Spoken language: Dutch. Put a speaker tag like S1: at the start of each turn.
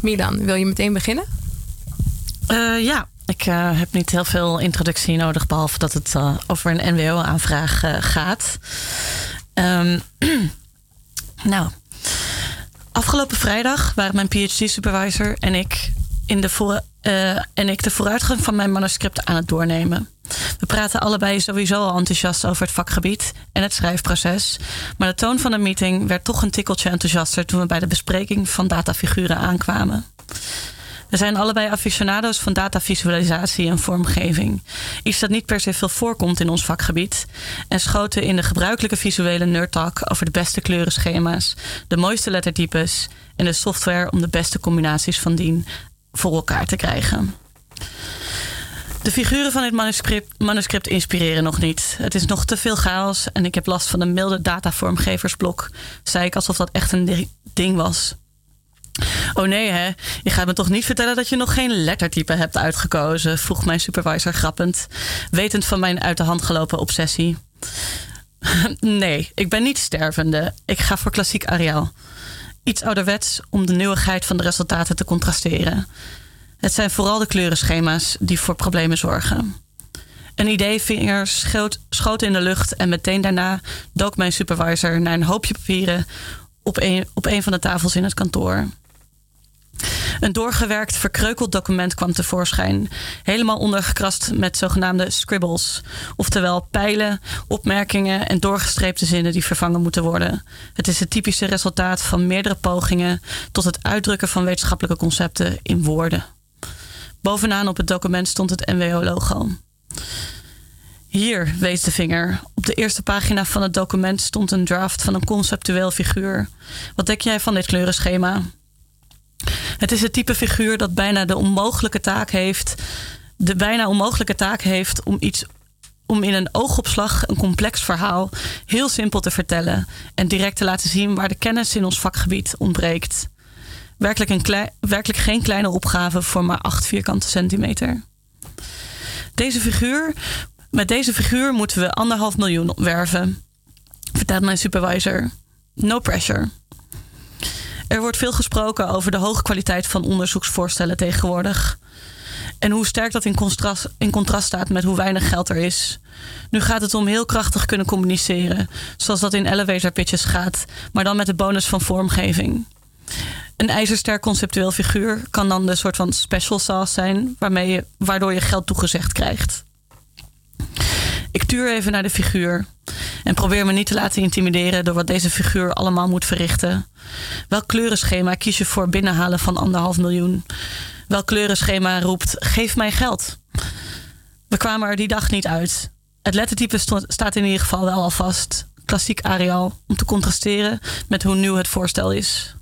S1: Milan, wil je meteen beginnen?
S2: Uh, ja, ik uh, heb niet heel veel introductie nodig, behalve dat het uh, over een NWO-aanvraag gaat. Um, nou, afgelopen vrijdag waren mijn PhD-supervisor en ik in de voor, en ik de vooruitgang van mijn manuscript aan het doornemen. We praten allebei sowieso al enthousiast over het vakgebied en het schrijfproces. Maar de toon van de meeting werd toch een tikkeltje enthousiaster toen we bij de bespreking van datafiguren aankwamen. We zijn allebei aficionado's van datavisualisatie en vormgeving. Iets dat niet per se veel voorkomt in ons vakgebied. En schoten in de gebruikelijke visuele nerdtalk over de beste kleurenschema's, de mooiste lettertypes en de software om de beste combinaties van dien voor elkaar te krijgen. De figuren van dit manuscript, manuscript, inspireren nog niet. Het is nog te veel chaos en ik heb last van een milde datavormgeversblok. Zei ik alsof dat echt een ding was. Oh nee, hè? Je gaat me toch niet vertellen dat je nog geen lettertype hebt uitgekozen? vroeg mijn supervisor grappend, wetend van mijn uit de hand gelopen obsessie. nee, ik ben niet stervende. Ik ga voor klassiek Arial. Iets ouderwets om de nieuwigheid van de resultaten te contrasteren. Het zijn vooral de kleurenschema's die voor problemen zorgen. Een ideevinger schoot, in de lucht en meteen daarna dook mijn supervisor naar een hoopje papieren op een, op een van de tafels in het kantoor. Een doorgewerkt, verkreukeld document kwam tevoorschijn, helemaal ondergekrast met zogenaamde scribbles, oftewel pijlen, opmerkingen en doorgestreepte zinnen die vervangen moeten worden. Het is het typische resultaat van meerdere pogingen tot het uitdrukken van wetenschappelijke concepten in woorden. Bovenaan op het document stond het NWO-logo. Hier, wees de vinger. Op de eerste pagina van het document stond een draft van een conceptueel figuur. Wat denk jij van dit kleurenschema? Het is het type figuur dat bijna de onmogelijke taak heeft. De bijna onmogelijke taak heeft om iets om in een oogopslag een complex verhaal heel simpel te vertellen en direct te laten zien waar de kennis in ons vakgebied ontbreekt. Werkelijk, een werkelijk geen kleine opgave voor maar 8 vierkante centimeter. Deze figuur, met deze figuur moeten we anderhalf miljoen werven, vertelt mijn supervisor. No pressure. Er wordt veel gesproken over de hoge kwaliteit van onderzoeksvoorstellen tegenwoordig. En hoe sterk dat in contrast, in contrast staat met hoe weinig geld er is. Nu gaat het om heel krachtig kunnen communiceren, zoals dat in elevator pitches gaat, maar dan met de bonus van vormgeving. Een ijzersterk conceptueel figuur kan dan de soort van special sauce zijn, waarmee je, waardoor je geld toegezegd krijgt. Ik tuur even naar de figuur en probeer me niet te laten intimideren door wat deze figuur allemaal moet verrichten. Welk kleurenschema kies je voor binnenhalen van anderhalf miljoen? Welk kleurenschema roept: geef mij geld? We kwamen er die dag niet uit. Het lettertype staat in ieder geval wel al vast. Klassiek Arial, om te contrasteren met hoe nieuw het voorstel is.